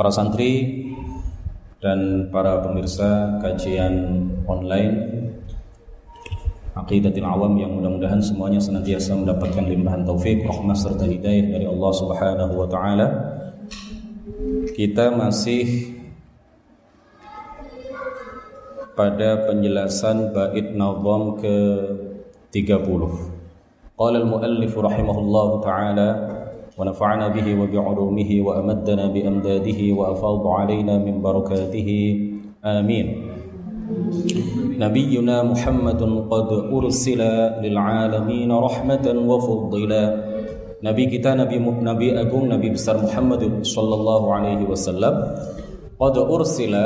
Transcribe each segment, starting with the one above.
para santri dan para pemirsa kajian online Aqidatul Awam yang mudah-mudahan semuanya senantiasa mendapatkan limpahan taufik, rahmat serta hidayah dari Allah Subhanahu wa taala. Kita masih pada penjelasan bait nazam ke 30. Qala al-muallif rahimahullahu taala ونفعنا به وبعلومه وأمدنا بأمداده وأفاض علينا من بركاته آمين نبينا محمد قد أرسل للعالمين رحمة وفضلا Nabi kita Nabi Nabi Agung Nabi besar Muhammad sallallahu alaihi wasallam qad ursila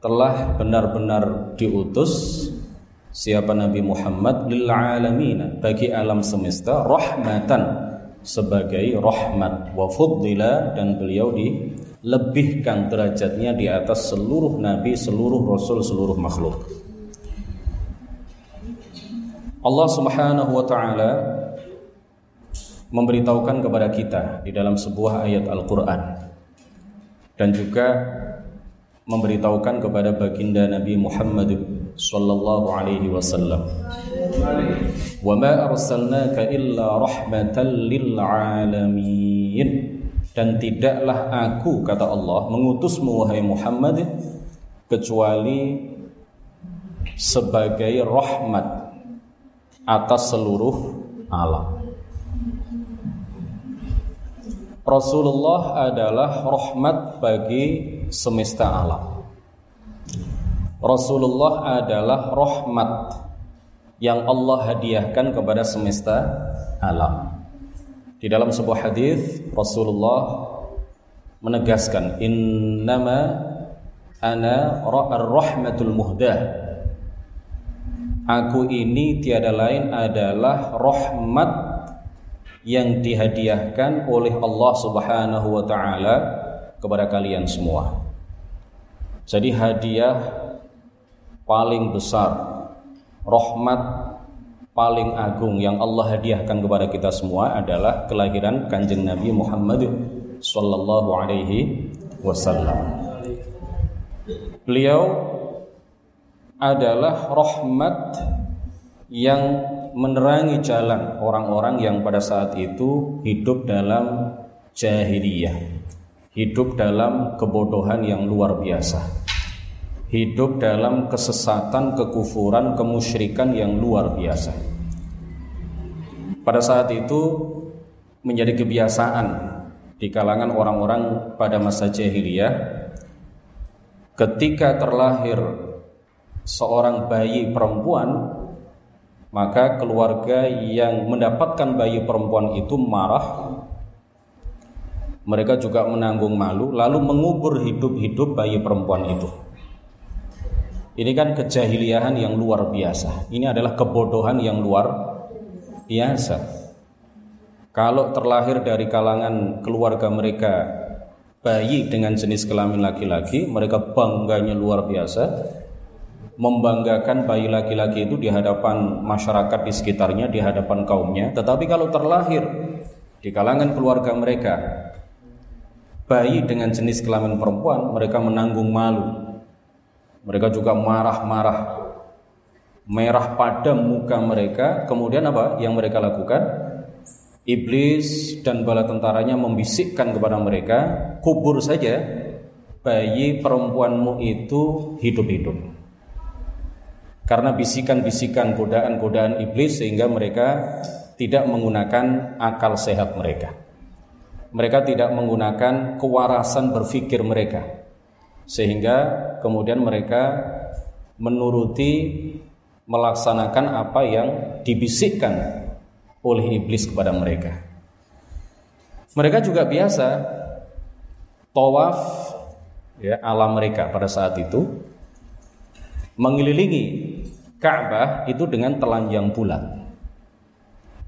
telah benar-benar diutus siapa Nabi Muhammad lil alamin bagi alam semesta rahmatan sebagai rahmat wa fuddila dan beliau dilebihkan derajatnya di atas seluruh nabi, seluruh rasul, seluruh makhluk. Allah Subhanahu wa taala memberitahukan kepada kita di dalam sebuah ayat Al-Qur'an dan juga memberitahukan kepada baginda Nabi Muhammad sallallahu alaihi wasallam arsalnaka illa rahmatan lil alamin dan tidaklah aku kata Allah mengutusmu wahai Muhammad kecuali sebagai rahmat atas seluruh alam Rasulullah adalah rahmat bagi semesta alam. Rasulullah adalah rahmat yang Allah hadiahkan kepada semesta alam. Di dalam sebuah hadis Rasulullah menegaskan innama ana ar-rahmatul muhdah. Aku ini tiada lain adalah rahmat yang dihadiahkan oleh Allah Subhanahu wa taala kepada kalian semua. Jadi hadiah paling besar, rahmat paling agung yang Allah hadiahkan kepada kita semua adalah kelahiran Kanjeng Nabi Muhammad sallallahu alaihi wasallam. Beliau adalah rahmat yang menerangi jalan orang-orang yang pada saat itu hidup dalam jahiliyah hidup dalam kebodohan yang luar biasa hidup dalam kesesatan, kekufuran, kemusyrikan yang luar biasa pada saat itu menjadi kebiasaan di kalangan orang-orang pada masa jahiliyah ketika terlahir seorang bayi perempuan maka keluarga yang mendapatkan bayi perempuan itu marah mereka juga menanggung malu lalu mengubur hidup-hidup bayi perempuan itu. Ini kan kejahiliahan yang luar biasa. Ini adalah kebodohan yang luar biasa. Kalau terlahir dari kalangan keluarga mereka bayi dengan jenis kelamin laki-laki, mereka bangganya luar biasa. Membanggakan bayi laki-laki itu di hadapan masyarakat di sekitarnya, di hadapan kaumnya. Tetapi kalau terlahir di kalangan keluarga mereka bayi dengan jenis kelamin perempuan, mereka menanggung malu. Mereka juga marah-marah. Merah padam muka mereka, kemudian apa yang mereka lakukan? Iblis dan bala tentaranya membisikkan kepada mereka, kubur saja bayi perempuanmu itu hidup-hidup. Karena bisikan-bisikan godaan-godaan iblis sehingga mereka tidak menggunakan akal sehat mereka mereka tidak menggunakan kewarasan berpikir mereka sehingga kemudian mereka menuruti melaksanakan apa yang dibisikkan oleh iblis kepada mereka. Mereka juga biasa tawaf ya alam mereka pada saat itu mengelilingi Ka'bah itu dengan telanjang bulat.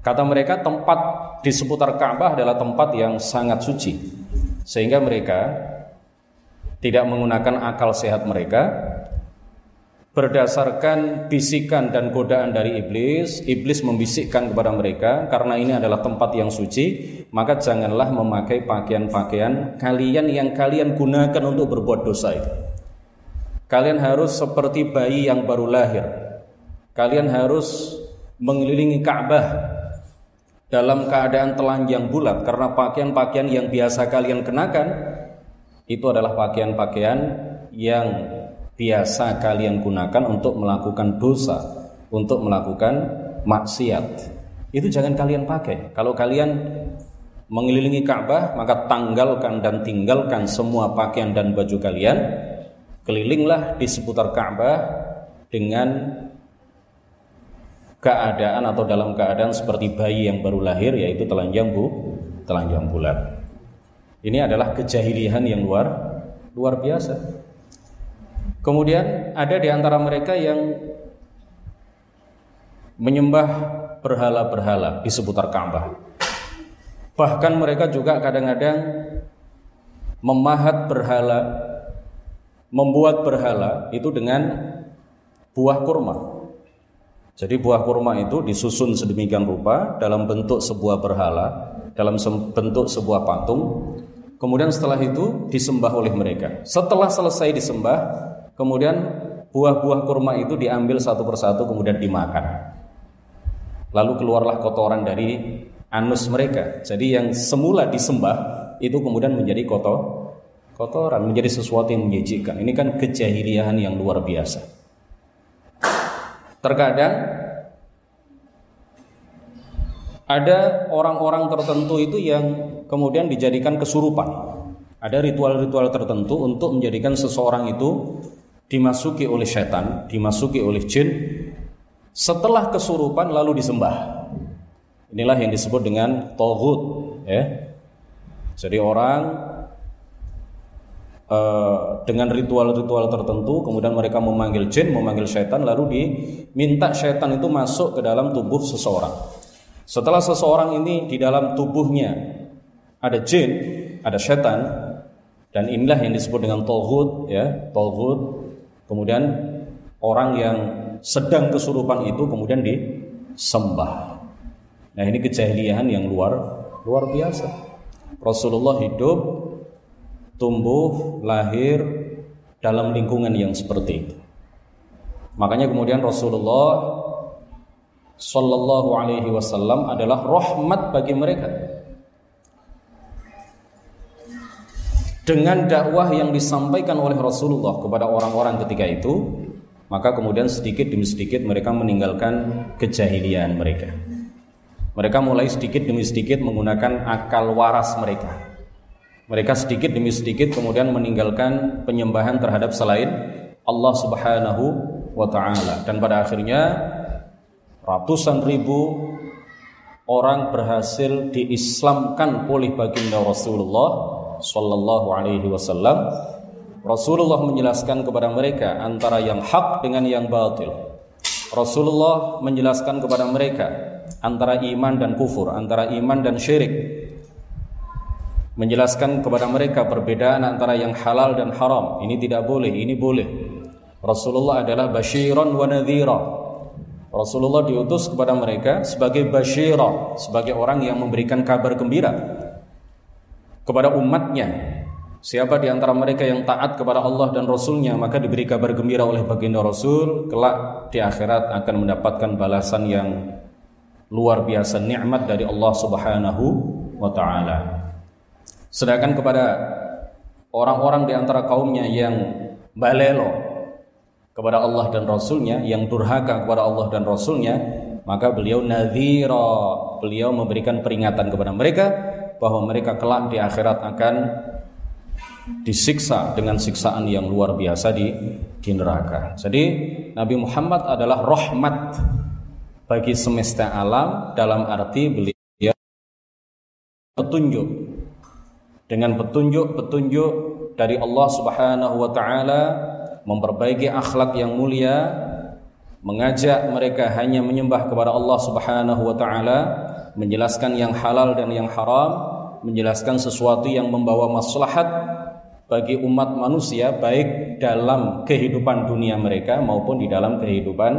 Kata mereka tempat di seputar Ka'bah adalah tempat yang sangat suci. Sehingga mereka tidak menggunakan akal sehat mereka berdasarkan bisikan dan godaan dari iblis, iblis membisikkan kepada mereka karena ini adalah tempat yang suci, maka janganlah memakai pakaian-pakaian kalian yang kalian gunakan untuk berbuat dosa itu. Kalian harus seperti bayi yang baru lahir. Kalian harus mengelilingi Ka'bah dalam keadaan telanjang bulat karena pakaian-pakaian yang biasa kalian kenakan itu adalah pakaian-pakaian yang biasa kalian gunakan untuk melakukan dosa, untuk melakukan maksiat. Itu jangan kalian pakai. Kalau kalian mengelilingi Ka'bah, maka tanggalkan dan tinggalkan semua pakaian dan baju kalian. Kelilinglah di seputar Ka'bah dengan keadaan atau dalam keadaan seperti bayi yang baru lahir yaitu telanjang bu, telanjang bulat. Ini adalah kejahilian yang luar luar biasa. Kemudian ada di antara mereka yang menyembah berhala-berhala di seputar Ka'bah. Bahkan mereka juga kadang-kadang memahat berhala, membuat berhala itu dengan buah kurma. Jadi buah kurma itu disusun sedemikian rupa dalam bentuk sebuah berhala, dalam bentuk sebuah patung. Kemudian setelah itu disembah oleh mereka. Setelah selesai disembah, Kemudian buah-buah kurma itu diambil satu persatu kemudian dimakan. Lalu keluarlah kotoran dari anus mereka. Jadi yang semula disembah itu kemudian menjadi kotor kotoran, menjadi sesuatu yang menjijikkan. Ini kan kejahiliahan yang luar biasa. Terkadang ada orang-orang tertentu itu yang kemudian dijadikan kesurupan. Ada ritual-ritual tertentu untuk menjadikan seseorang itu dimasuki oleh setan, dimasuki oleh jin, setelah kesurupan lalu disembah. Inilah yang disebut dengan tohut, ya. Jadi orang uh, dengan ritual-ritual tertentu, kemudian mereka memanggil jin, memanggil setan, lalu diminta setan itu masuk ke dalam tubuh seseorang. Setelah seseorang ini di dalam tubuhnya ada jin, ada setan, dan inilah yang disebut dengan tohut, ya, tohut Kemudian orang yang sedang kesurupan itu kemudian disembah. Nah, ini kejahilian yang luar luar biasa. Rasulullah hidup, tumbuh, lahir dalam lingkungan yang seperti itu. Makanya kemudian Rasulullah Sallallahu Alaihi Wasallam adalah rahmat bagi mereka. dengan dakwah yang disampaikan oleh Rasulullah kepada orang-orang ketika itu, maka kemudian sedikit demi sedikit mereka meninggalkan kejahilian mereka. Mereka mulai sedikit demi sedikit menggunakan akal waras mereka. Mereka sedikit demi sedikit kemudian meninggalkan penyembahan terhadap selain Allah Subhanahu wa taala dan pada akhirnya ratusan ribu orang berhasil diislamkan oleh baginda Rasulullah sallallahu alaihi wasallam Rasulullah menjelaskan kepada mereka antara yang hak dengan yang batil. Rasulullah menjelaskan kepada mereka antara iman dan kufur, antara iman dan syirik. Menjelaskan kepada mereka perbedaan antara yang halal dan haram. Ini tidak boleh, ini boleh. Rasulullah adalah basyiran wa nadhira. Rasulullah diutus kepada mereka sebagai basyira, sebagai orang yang memberikan kabar gembira kepada umatnya Siapa di antara mereka yang taat kepada Allah dan Rasulnya maka diberi kabar gembira oleh baginda Rasul kelak di akhirat akan mendapatkan balasan yang luar biasa nikmat dari Allah Subhanahu wa taala. Sedangkan kepada orang-orang di antara kaumnya yang balelo kepada Allah dan Rasulnya, yang durhaka kepada Allah dan Rasulnya, maka beliau nadhira, beliau memberikan peringatan kepada mereka bahwa mereka kelak di akhirat akan disiksa dengan siksaan yang luar biasa di, di neraka. Jadi Nabi Muhammad adalah rahmat bagi semesta alam dalam arti beliau petunjuk dengan petunjuk-petunjuk dari Allah Subhanahu wa taala memperbaiki akhlak yang mulia mengajak mereka hanya menyembah kepada Allah Subhanahu wa taala menjelaskan yang halal dan yang haram, menjelaskan sesuatu yang membawa maslahat bagi umat manusia baik dalam kehidupan dunia mereka maupun di dalam kehidupan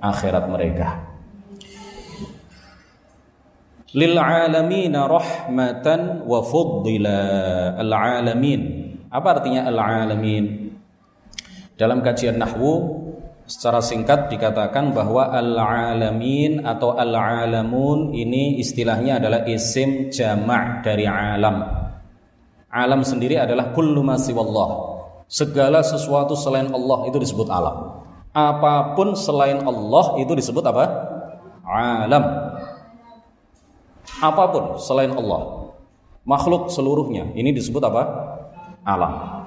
akhirat mereka. Lil alamin rahmatan wa fuddila. Al alamin. Apa artinya al alamin dalam kajian nahwu secara singkat dikatakan bahwa al alamin atau al alamun ini istilahnya adalah isim jamak dari alam. Alam sendiri adalah kullu ma segala sesuatu selain Allah itu disebut alam. Apa pun selain Allah itu disebut apa? Alam. Apa pun selain Allah. Makhluk seluruhnya ini disebut apa? Alam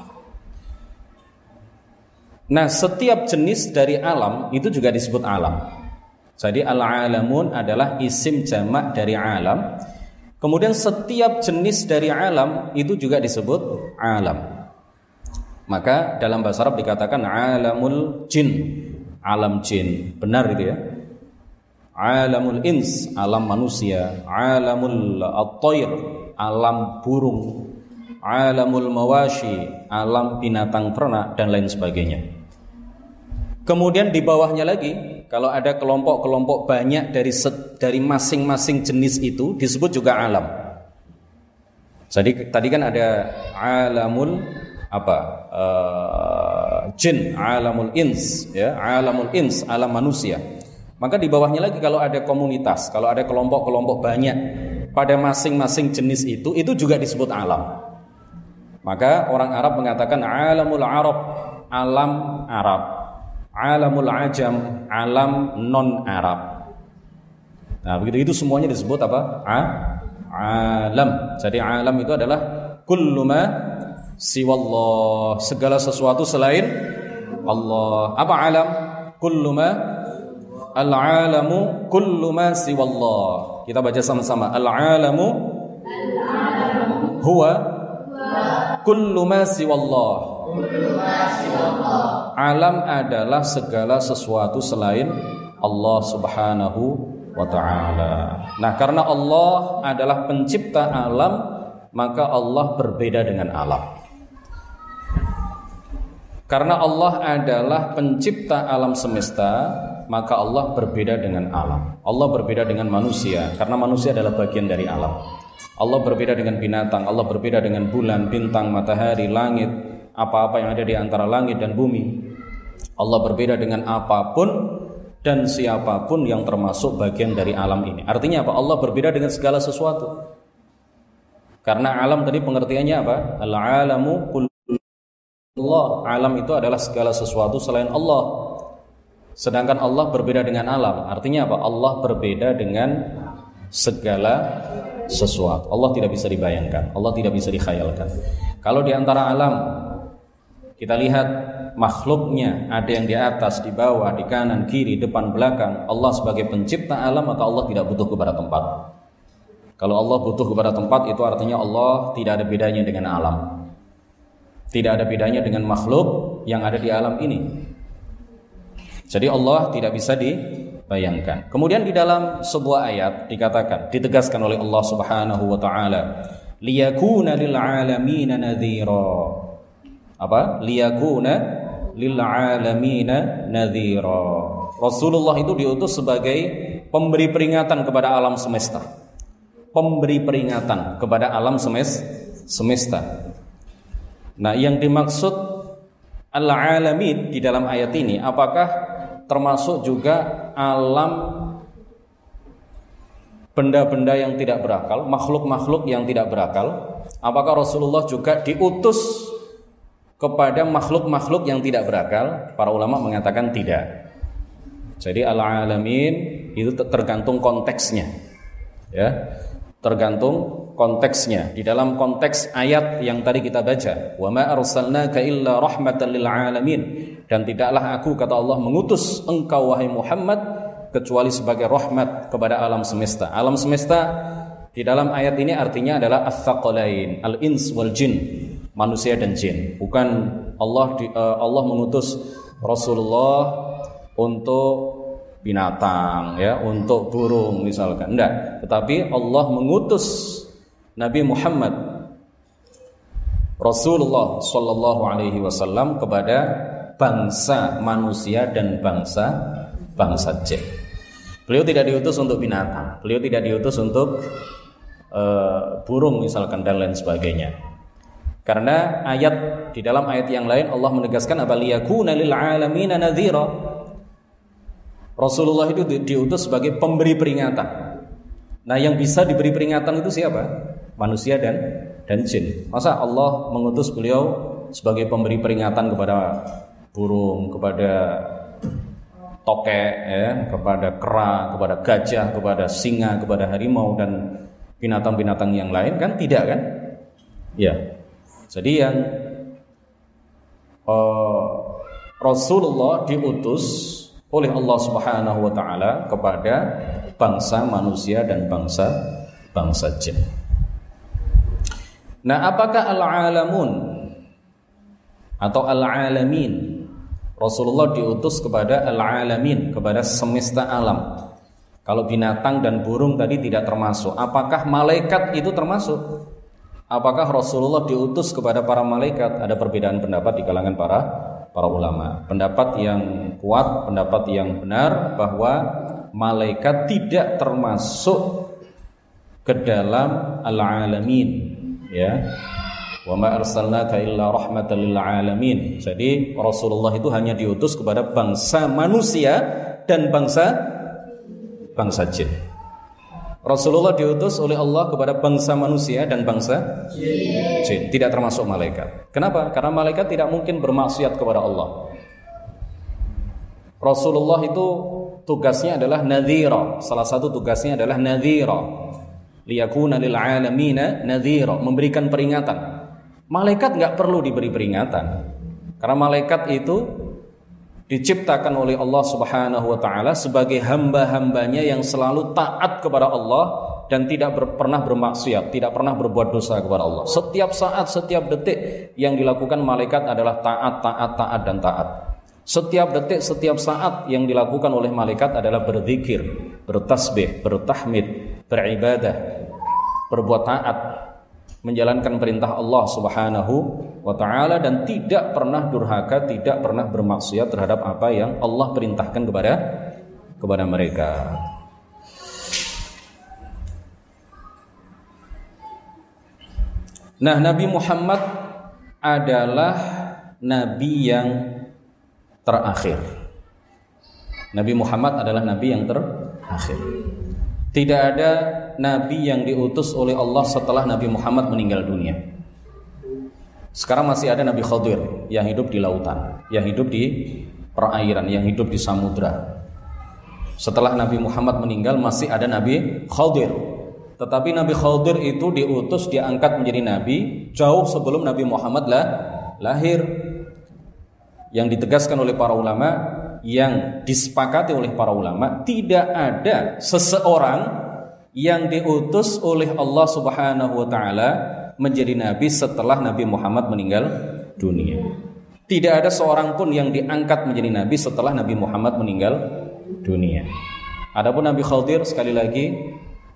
nah setiap jenis dari alam itu juga disebut alam. Jadi al-alamun adalah isim jamak dari alam. Kemudian setiap jenis dari alam itu juga disebut alam. Maka dalam bahasa Arab dikatakan alamul jin. Alam jin. Benar gitu ya? Alamul ins alam manusia. Alamul at-tayr alam burung. Alamul mawashi alam binatang ternak dan lain sebagainya kemudian di bawahnya lagi kalau ada kelompok-kelompok banyak dari dari masing-masing jenis itu disebut juga alam jadi tadi kan ada alamul apa uh, jin alamul ins ya alamul ins alam manusia maka di bawahnya lagi kalau ada komunitas, kalau ada kelompok-kelompok banyak pada masing-masing jenis itu, itu juga disebut alam. Maka orang Arab mengatakan alamul Arab, alam Arab. Alamul Ajam, alam non Arab. Nah, begitu itu semuanya disebut apa? A alam. Jadi alam itu adalah kulluma siwallah, segala sesuatu selain Allah. Apa alam? Kulluma Al-alamu kullu ma siwallah. Kita baca sama-sama. Al-alamu huwa kullu ma siwallah. Alam adalah segala sesuatu selain Allah Subhanahu wa taala. Nah, karena Allah adalah pencipta alam, maka Allah berbeda dengan alam. Karena Allah adalah pencipta alam semesta, maka Allah berbeda dengan alam. Allah berbeda dengan manusia karena manusia adalah bagian dari alam. Allah berbeda dengan binatang, Allah berbeda dengan bulan, bintang, matahari, langit, apa-apa yang ada di antara langit dan bumi. Allah berbeda dengan apa pun dan siapa pun yang termasuk bagian dari alam ini. Artinya apa? Allah berbeda dengan segala sesuatu. Karena alam tadi pengertiannya apa? Al-alamu Allah. Alam itu adalah segala sesuatu selain Allah. Sedangkan Allah berbeda dengan alam. Artinya apa? Allah berbeda dengan segala sesuatu. Allah tidak bisa dibayangkan. Allah tidak bisa dikhayalkan. Kalau di antara alam kita lihat makhluknya ada yang di atas, di bawah, di kanan, kiri, depan, belakang. Allah sebagai pencipta alam maka Allah tidak butuh kepada tempat. Kalau Allah butuh kepada tempat itu artinya Allah tidak ada bedanya dengan alam. Tidak ada bedanya dengan makhluk yang ada di alam ini. Jadi Allah tidak bisa dibayangkan. Kemudian di dalam sebuah ayat dikatakan, ditegaskan oleh Allah Subhanahu wa taala, liyakuna lil alamin nadhira. Apa? Liyakuna lil alamin nadhira. Rasulullah itu diutus sebagai pemberi peringatan kepada alam semesta. Pemberi peringatan kepada alam semesta. Nah, yang dimaksud al-alamin di dalam ayat ini apakah termasuk juga alam benda-benda yang tidak berakal, makhluk-makhluk yang tidak berakal. Apakah Rasulullah juga diutus kepada makhluk-makhluk yang tidak berakal? Para ulama mengatakan tidak. Jadi al-alamin itu tergantung konteksnya. Ya. Tergantung konteksnya. Di dalam konteks ayat yang tadi kita baca, "Wa ma arsalnaka illa rahmatan lil alamin." Dan tidaklah aku kata Allah mengutus engkau wahai Muhammad kecuali sebagai rahmat kepada alam semesta. Alam semesta di dalam ayat ini artinya adalah ats-tsaqalain, al-ins wal jin, manusia dan jin. Bukan Allah uh, Allah mengutus Rasulullah untuk binatang ya, untuk burung misalkan. Enggak, tetapi Allah mengutus Nabi Muhammad Rasulullah Shallallahu Alaihi Wasallam kepada bangsa manusia dan bangsa bangsa jin. Beliau tidak diutus untuk binatang, beliau tidak diutus untuk uh, burung misalkan dan lain sebagainya. Karena ayat di dalam ayat yang lain Allah menegaskan apa liyakuna lil alamin nadhira. Rasulullah itu diutus sebagai pemberi peringatan. Nah, yang bisa diberi peringatan itu siapa? Manusia dan dan jin. Masa Allah mengutus beliau sebagai pemberi peringatan kepada burung, kepada tokek, ya, kepada kera, kepada gajah, kepada singa, kepada harimau dan binatang-binatang yang lain kan tidak kan? Ya. Jadi yang uh, Rasulullah diutus oleh Allah Subhanahu wa taala kepada bangsa manusia dan bangsa bangsa jin. Nah, apakah al-alamun atau al-alamin Rasulullah diutus kepada al-alamin, kepada semesta alam. Kalau binatang dan burung tadi tidak termasuk, apakah malaikat itu termasuk? Apakah Rasulullah diutus kepada para malaikat? Ada perbedaan pendapat di kalangan para para ulama. Pendapat yang kuat, pendapat yang benar bahwa malaikat tidak termasuk ke dalam al-alamin, ya Wa ma arsalnaka illa rahmatan lil alamin. Jadi Rasulullah itu hanya diutus kepada bangsa manusia dan bangsa bangsa jin. Rasulullah diutus oleh Allah kepada bangsa manusia dan bangsa jin, tidak termasuk malaikat. Kenapa? Karena malaikat tidak mungkin bermaksiat kepada Allah. Rasulullah itu tugasnya adalah nadhira. Salah satu tugasnya adalah nadhira. Liyakuna lil alamina nadhira, memberikan peringatan Malaikat nggak perlu diberi peringatan. Karena malaikat itu diciptakan oleh Allah Subhanahu wa taala sebagai hamba-hambanya yang selalu taat kepada Allah dan tidak ber, pernah bermaksiat, tidak pernah berbuat dosa kepada Allah. Setiap saat, setiap detik yang dilakukan malaikat adalah taat, taat, taat dan taat. Setiap detik, setiap saat yang dilakukan oleh malaikat adalah berzikir, bertasbih, bertahmid, beribadah, berbuat taat, menjalankan perintah Allah Subhanahu wa taala dan tidak pernah durhaka, tidak pernah bermaksiat terhadap apa yang Allah perintahkan kepada kepada mereka. Nah, Nabi Muhammad adalah nabi yang terakhir. Nabi Muhammad adalah nabi yang terakhir. Tidak ada nabi yang diutus oleh Allah setelah Nabi Muhammad meninggal dunia. Sekarang masih ada Nabi Khadir yang hidup di lautan, yang hidup di perairan, yang hidup di samudra. Setelah Nabi Muhammad meninggal masih ada Nabi Khadir. Tetapi Nabi Khadir itu diutus diangkat menjadi nabi jauh sebelum Nabi Muhammad lah lahir. Yang ditegaskan oleh para ulama yang disepakati oleh para ulama tidak ada seseorang yang diutus oleh Allah Subhanahu wa taala menjadi nabi setelah Nabi Muhammad meninggal dunia. Tidak ada seorang pun yang diangkat menjadi nabi setelah Nabi Muhammad meninggal dunia. Adapun Nabi Khadir sekali lagi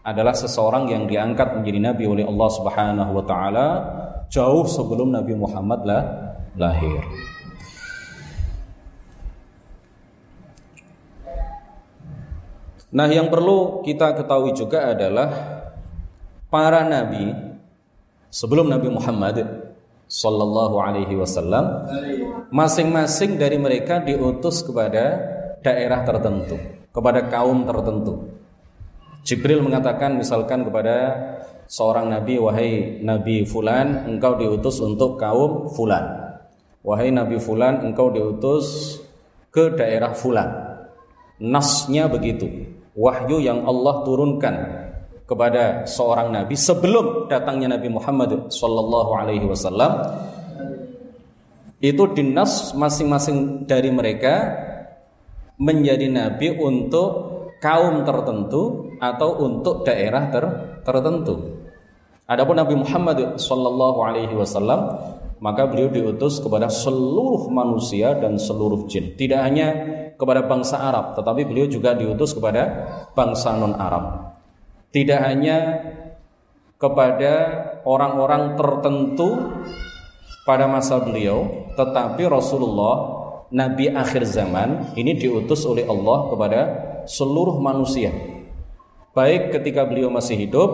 adalah seseorang yang diangkat menjadi nabi oleh Allah Subhanahu wa taala jauh sebelum Nabi Muhammad lah lahir. Nah, yang perlu kita ketahui juga adalah para nabi sebelum Nabi Muhammad sallallahu alaihi wasallam masing-masing dari mereka diutus kepada daerah tertentu, kepada kaum tertentu. Jibril mengatakan misalkan kepada seorang nabi, wahai nabi fulan, engkau diutus untuk kaum fulan. Wahai nabi fulan, engkau diutus ke daerah fulan. Nasnya begitu wahyu yang Allah turunkan kepada seorang nabi sebelum datangnya Nabi Muhammad sallallahu alaihi wasallam itu dinas masing-masing dari mereka menjadi nabi untuk kaum tertentu atau untuk daerah ter tertentu. Adapun Nabi Muhammad sallallahu alaihi wasallam maka beliau diutus kepada seluruh manusia dan seluruh jin. Tidak hanya kepada bangsa Arab, tetapi beliau juga diutus kepada bangsa non-Arab. Tidak hanya kepada orang-orang tertentu pada masa beliau, tetapi Rasulullah Nabi akhir zaman ini diutus oleh Allah kepada seluruh manusia. Baik ketika beliau masih hidup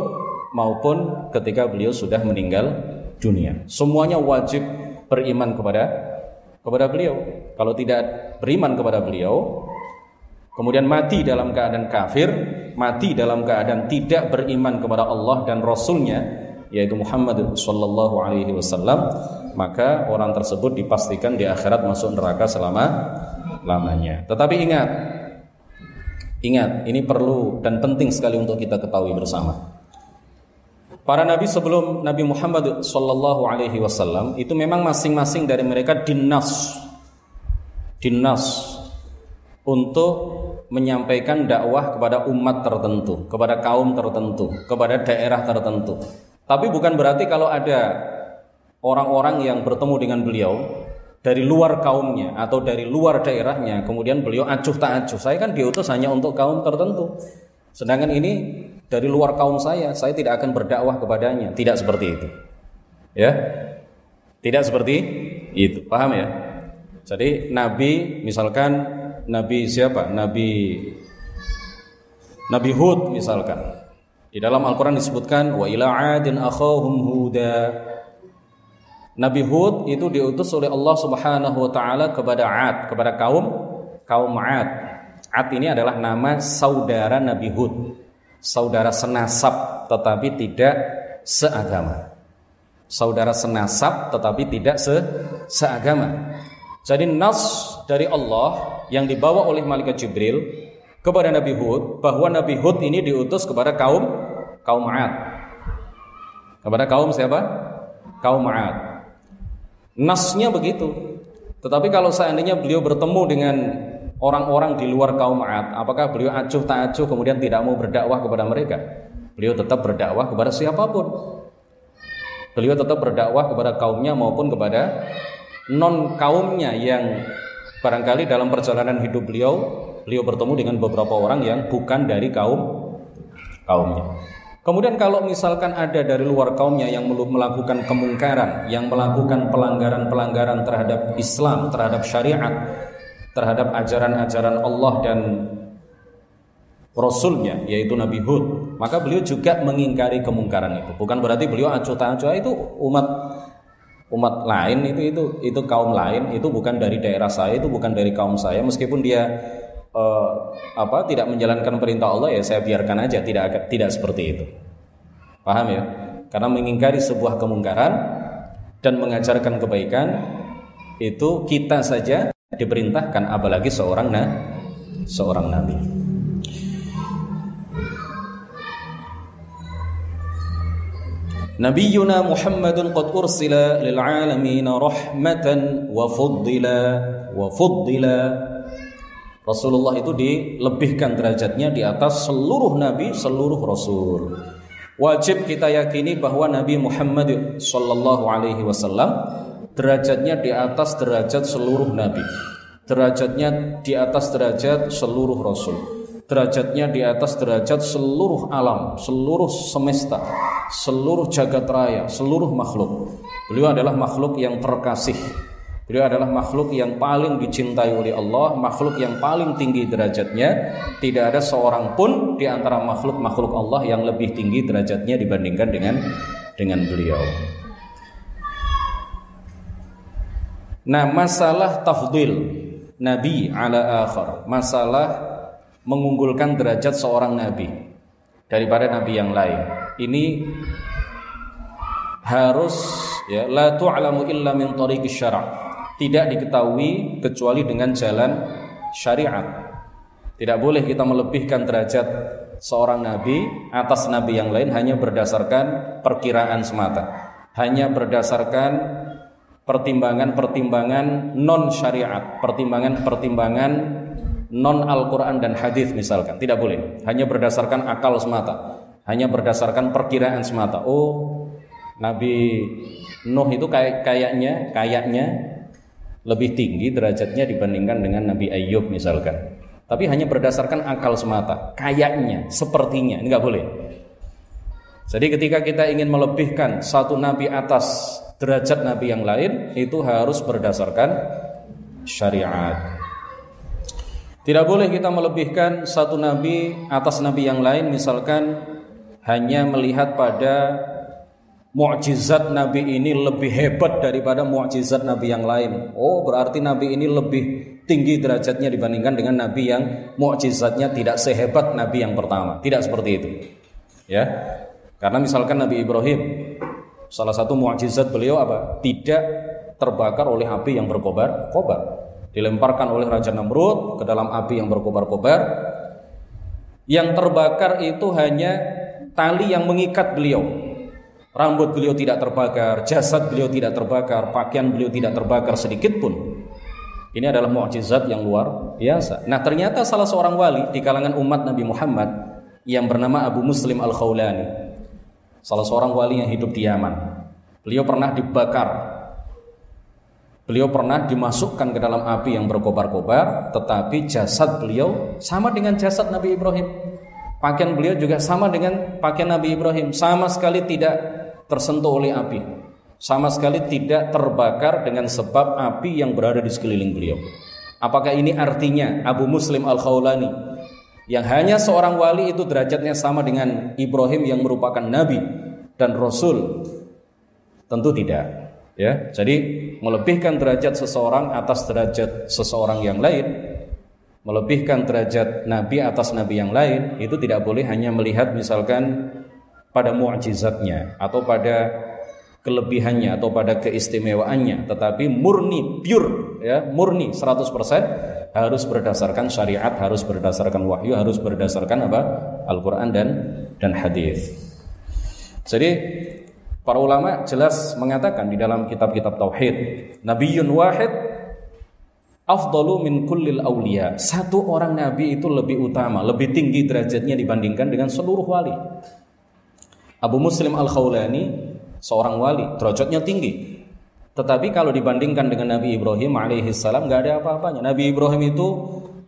maupun ketika beliau sudah meninggal dunia. Semuanya wajib beriman kepada kepada beliau. Kalau tidak beriman kepada beliau, kemudian mati dalam keadaan kafir, mati dalam keadaan tidak beriman kepada Allah dan Rasulnya, yaitu Muhammad Sallallahu Alaihi Wasallam, maka orang tersebut dipastikan di akhirat masuk neraka selama lamanya. Tetapi ingat, ingat ini perlu dan penting sekali untuk kita ketahui bersama. Para nabi sebelum Nabi Muhammad Sallallahu Alaihi Wasallam itu memang masing-masing dari mereka dinas, dinas untuk menyampaikan dakwah kepada umat tertentu, kepada kaum tertentu, kepada daerah tertentu. Tapi bukan berarti kalau ada orang-orang yang bertemu dengan beliau dari luar kaumnya atau dari luar daerahnya, kemudian beliau acuh tak acuh. Saya kan diutus hanya untuk kaum tertentu. Sedangkan ini dari luar kaum saya, saya tidak akan berdakwah kepadanya. Tidak seperti itu. Ya. Tidak seperti itu. Paham ya? Jadi Nabi misalkan Nabi siapa? Nabi Nabi Hud misalkan. Di dalam Al-Qur'an disebutkan wa ila 'adin akhahum huda. Nabi Hud itu diutus oleh Allah Subhanahu wa taala kepada 'Ad, kepada kaum kaum 'Ad. 'Ad ini adalah nama saudara Nabi Hud saudara senasab tetapi tidak seagama. Saudara senasab tetapi tidak se seagama. Jadi nas dari Allah yang dibawa oleh malaikat Jibril kepada Nabi Hud bahwa Nabi Hud ini diutus kepada kaum kaum 'Ad. Kepada kaum siapa? Kaum 'Ad. Nasnya begitu. Tetapi kalau seandainya beliau bertemu dengan orang-orang di luar kaum Ad, apakah beliau acuh tak acuh kemudian tidak mau berdakwah kepada mereka? Beliau tetap berdakwah kepada siapa pun. Beliau tetap berdakwah kepada kaumnya maupun kepada non kaumnya yang barangkali dalam perjalanan hidup beliau beliau bertemu dengan beberapa orang yang bukan dari kaum kaumnya. Kemudian kalau misalkan ada dari luar kaumnya yang melakukan kemungkaran, yang melakukan pelanggaran-pelanggaran terhadap Islam, terhadap syariat, terhadap ajaran-ajaran Allah dan Rasulnya yaitu Nabi Hud. Maka beliau juga mengingkari kemungkaran itu. Bukan berarti beliau acuh tak acuh itu umat umat lain itu itu itu kaum lain itu bukan dari daerah saya itu bukan dari kaum saya. Meskipun dia uh, apa tidak menjalankan perintah Allah ya saya biarkan aja tidak tidak seperti itu. Paham ya? Karena mengingkari sebuah kemungkaran dan mengajarkan kebaikan itu kita saja diperintahkan apalagi seorang na seorang nabi. Nabiyyuna Muhammadun qad ursila lil alamin rahmatan wa fuddila wa fuddila Rasulullah itu dilebihkan derajatnya di atas seluruh nabi, seluruh rasul. Wajib kita yakini bahwa Nabi Muhammad sallallahu alaihi wasallam derajatnya di atas derajat seluruh nabi derajatnya di atas derajat seluruh rasul derajatnya di atas derajat seluruh alam seluruh semesta seluruh jagat raya seluruh makhluk beliau adalah makhluk yang terkasih Beliau adalah makhluk yang paling dicintai oleh Allah, makhluk yang paling tinggi derajatnya. Tidak ada seorang pun di antara makhluk-makhluk Allah yang lebih tinggi derajatnya dibandingkan dengan dengan beliau. Nah, masalah tafdil nabi ala akhar, masalah mengunggulkan derajat seorang nabi daripada nabi yang lain. Ini harus ya la tu'lamu illa min tariqis syara'. Tidak diketahui kecuali dengan jalan syariat. Tidak boleh kita melebihkan derajat seorang nabi atas nabi yang lain hanya berdasarkan perkiraan semata. Hanya berdasarkan pertimbangan-pertimbangan non syariat, pertimbangan-pertimbangan non Al-Qur'an dan hadis misalkan. Tidak boleh, hanya berdasarkan akal semata, hanya berdasarkan perkiraan semata. Oh, Nabi Nuh itu kayak kayaknya kayaknya lebih tinggi derajatnya dibandingkan dengan Nabi Ayub misalkan. Tapi hanya berdasarkan akal semata, kayaknya, sepertinya, ini nggak boleh. Jadi ketika kita ingin melebihkan satu nabi atas derajat nabi yang lain itu harus berdasarkan syariat. Tidak boleh kita melebihkan satu nabi atas nabi yang lain misalkan hanya melihat pada mukjizat nabi ini lebih hebat daripada mukjizat nabi yang lain. Oh, berarti nabi ini lebih tinggi derajatnya dibandingkan dengan nabi yang mukjizatnya tidak sehebat nabi yang pertama. Tidak seperti itu. Ya. Karena misalkan Nabi Ibrahim salah satu mukjizat beliau apa? Tidak terbakar oleh api yang berkobar-kobar dilemparkan oleh Raja Namrud ke dalam api yang berkobar-kobar. Yang terbakar itu hanya tali yang mengikat beliau. Rambut beliau tidak terbakar, jasad beliau tidak terbakar, pakaian beliau tidak terbakar sedikit pun. Ini adalah mukjizat yang luar biasa. Nah, ternyata salah seorang wali di kalangan umat Nabi Muhammad yang bernama Abu Muslim Al-Khawlani. Salah seorang wali yang hidup di Yaman. Beliau pernah dibakar Beliau pernah dimasukkan ke dalam api yang berkobar-kobar, tetapi jasad beliau sama dengan jasad Nabi Ibrahim. Pakaian beliau juga sama dengan pakaian Nabi Ibrahim, sama sekali tidak tersentuh oleh api. Sama sekali tidak terbakar dengan sebab api yang berada di sekeliling beliau. Apakah ini artinya Abu Muslim Al-Khawlani yang hanya seorang wali itu derajatnya sama dengan Ibrahim yang merupakan nabi dan rasul? Tentu tidak ya jadi melebihkan derajat seseorang atas derajat seseorang yang lain melebihkan derajat nabi atas nabi yang lain itu tidak boleh hanya melihat misalkan pada mukjizatnya atau pada kelebihannya atau pada keistimewaannya tetapi murni pure ya murni 100% harus berdasarkan syariat harus berdasarkan wahyu harus berdasarkan apa Al-Qur'an dan dan hadis jadi Para ulama jelas mengatakan di dalam kitab-kitab tauhid, Nabiun wahid afdalu min kullil awliya. Satu orang nabi itu lebih utama, lebih tinggi derajatnya dibandingkan dengan seluruh wali. Abu Muslim Al-Khawlani seorang wali, derajatnya tinggi. Tetapi kalau dibandingkan dengan Nabi Ibrahim alaihi salam nggak ada apa-apanya. Nabi Ibrahim itu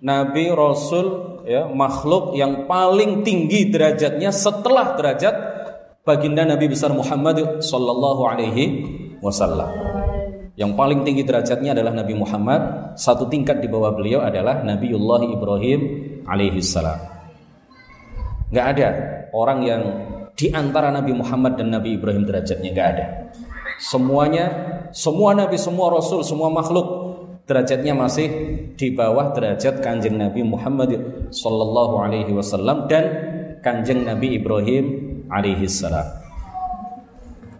nabi rasul ya makhluk yang paling tinggi derajatnya setelah derajat baginda Nabi besar Muhammad sallallahu alaihi wasallam. Yang paling tinggi derajatnya adalah Nabi Muhammad, satu tingkat di bawah beliau adalah Nabiullah Ibrahim alaihi salam. Gak ada orang yang di antara Nabi Muhammad dan Nabi Ibrahim derajatnya gak ada. Semuanya, semua nabi, semua rasul, semua makhluk derajatnya masih di bawah derajat kanjeng Nabi Muhammad sallallahu alaihi wasallam dan kanjeng Nabi Ibrahim alaihi salam.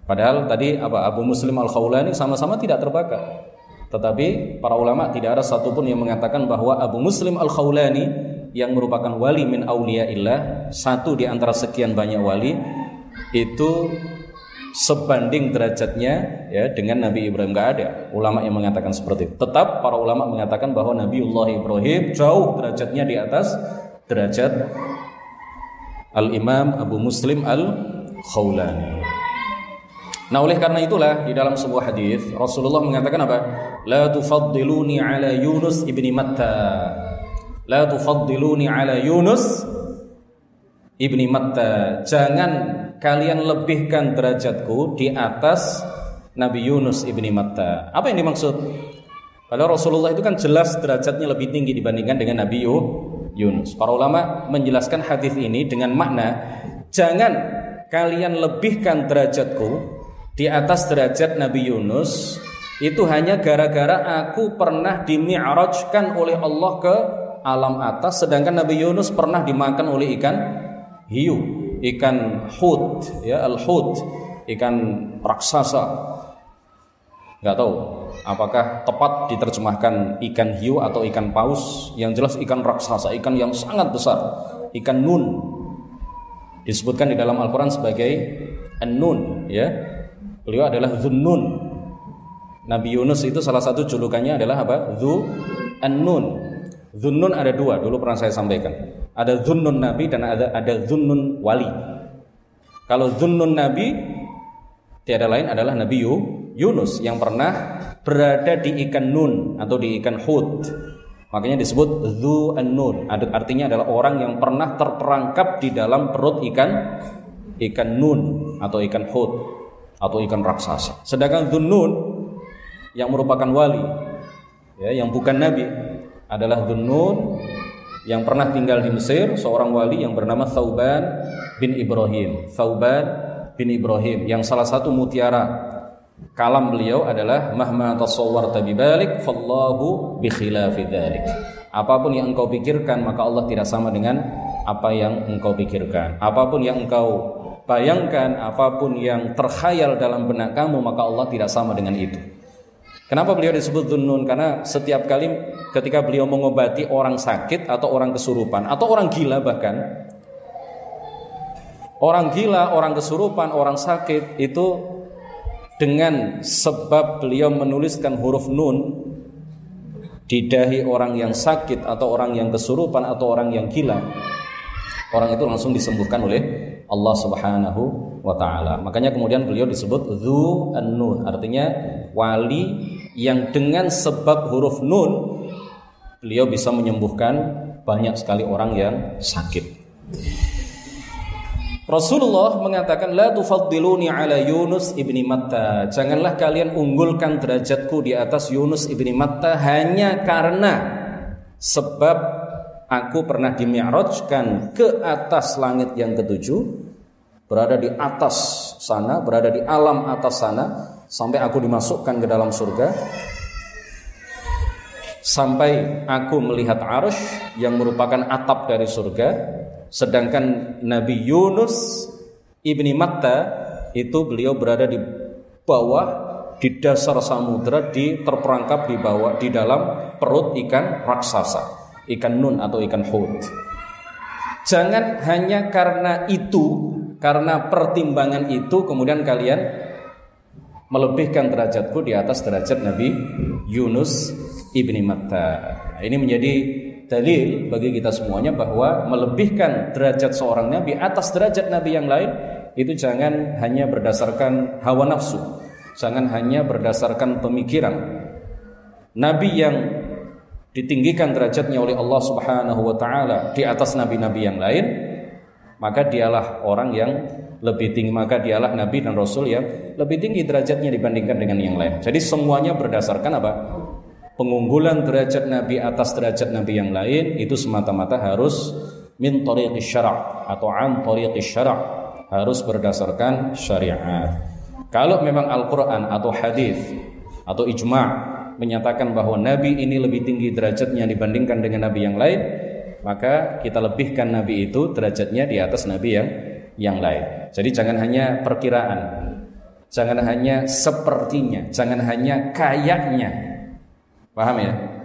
Padahal tadi apa Abu Muslim Al-Khawlani sama-sama tidak terbakar. Tetapi para ulama tidak ada satupun yang mengatakan bahwa Abu Muslim Al-Khawlani yang merupakan wali min illah satu di antara sekian banyak wali itu sebanding derajatnya ya dengan Nabi Ibrahim gak ada ulama yang mengatakan seperti itu. Tetap para ulama mengatakan bahwa Nabiullah Ibrahim jauh derajatnya di atas derajat Al-Imam Abu Muslim Al-Khawlani. Nah, oleh karena itulah di dalam sebuah hadis Rasulullah mengatakan apa? La tufaddiluni ala Yunus ibni Matta. La tufaddiluni ala Yunus ibni Matta. Jangan kalian lebihkan derajatku di atas Nabi Yunus ibni Matta. Apa yang dimaksud? Padahal Rasulullah itu kan jelas derajatnya lebih tinggi dibandingkan dengan Nabi Yunus. Para ulama menjelaskan hadis ini dengan makna jangan kalian lebihkan derajatku di atas derajat Nabi Yunus itu hanya gara-gara aku pernah dimi'rajkan oleh Allah ke alam atas sedangkan Nabi Yunus pernah dimakan oleh ikan hiu, ikan hut ya al-hut, ikan raksasa. Enggak tahu apakah tepat diterjemahkan ikan hiu atau ikan paus? Yang jelas ikan raksasa ikan yang sangat besar ikan nun. Disebutkan di dalam Al-Quran sebagai an-nun ya. Beliau adalah nun Nabi Yunus itu salah satu julukannya adalah apa? Dhu an-nun Dhunnun ada dua, dulu pernah saya sampaikan. Ada dhunnun Nabi dan ada ada dhunnun wali. Kalau dhunnun Nabi tiada lain adalah Nabi Yunus yang pernah berada di ikan nun atau di ikan hud. Makanya disebut zu an-nun. Artinya adalah orang yang pernah terperangkap di dalam perut ikan ikan nun atau ikan hud. atau ikan raksasa. Sedangkan Dunnun yang merupakan wali ya yang bukan nabi adalah Dunnun yang pernah tinggal di Mesir, seorang wali yang bernama Thauban bin Ibrahim. Thauban bin Ibrahim yang salah satu mutiara kalam beliau adalah mahma tasawwarta bibalik fallahu bi khilafi. Apa pun yang engkau pikirkan maka Allah tidak sama dengan apa yang engkau pikirkan. Apa pun yang engkau bayangkan, apa pun yang terkhayal dalam benak kamu maka Allah tidak sama dengan itu. Kenapa beliau disebut Dunnun? Karena setiap kali ketika beliau mengobati orang sakit atau orang kesurupan atau orang gila bahkan orang gila, orang kesurupan, orang sakit itu dengan sebab beliau menuliskan huruf nun di dahi orang yang sakit atau orang yang kesurupan atau orang yang gila orang itu langsung disembuhkan oleh Allah Subhanahu wa taala. Makanya kemudian beliau disebut Dzu An-Nun, artinya wali yang dengan sebab huruf nun beliau bisa menyembuhkan banyak sekali orang yang sakit. Rasulullah mengatakan la tufaddiluni ala Yunus ibni Matta. Janganlah kalian unggulkan derajatku di atas Yunus ibni Matta hanya karena sebab aku pernah dimi'rajkan ke atas langit yang ketujuh, berada di atas sana, berada di alam atas sana sampai aku dimasukkan ke dalam surga sampai aku melihat arsh yang merupakan atap dari surga sedangkan Nabi Yunus ibni Matta itu beliau berada di bawah di dasar samudra di terperangkap di bawah di dalam perut ikan raksasa ikan nun atau ikan hut. Jangan hanya karena itu karena pertimbangan itu kemudian kalian melebihkan derajatku di atas derajat Nabi Yunus ibni Matta. Ini menjadi dalil bagi kita semuanya bahwa melebihkan derajat seorang nabi atas derajat nabi yang lain itu jangan hanya berdasarkan hawa nafsu, jangan hanya berdasarkan pemikiran. Nabi yang ditinggikan derajatnya oleh Allah Subhanahu wa taala di atas nabi-nabi yang lain, maka dialah orang yang lebih tinggi maka dialah nabi dan rasul yang lebih tinggi derajatnya dibandingkan dengan yang lain. Jadi semuanya berdasarkan apa? Pengunggulan derajat nabi atas derajat nabi yang lain itu semata-mata harus min tariqis syara' atau an tariqis syara' harus berdasarkan syariat. Kalau memang Al-Qur'an atau hadis atau ijma' menyatakan bahwa nabi ini lebih tinggi derajatnya dibandingkan dengan nabi yang lain, maka kita lebihkan nabi itu derajatnya di atas nabi yang yang lain. Jadi jangan hanya perkiraan, jangan hanya sepertinya, jangan hanya kayaknya. Paham ya?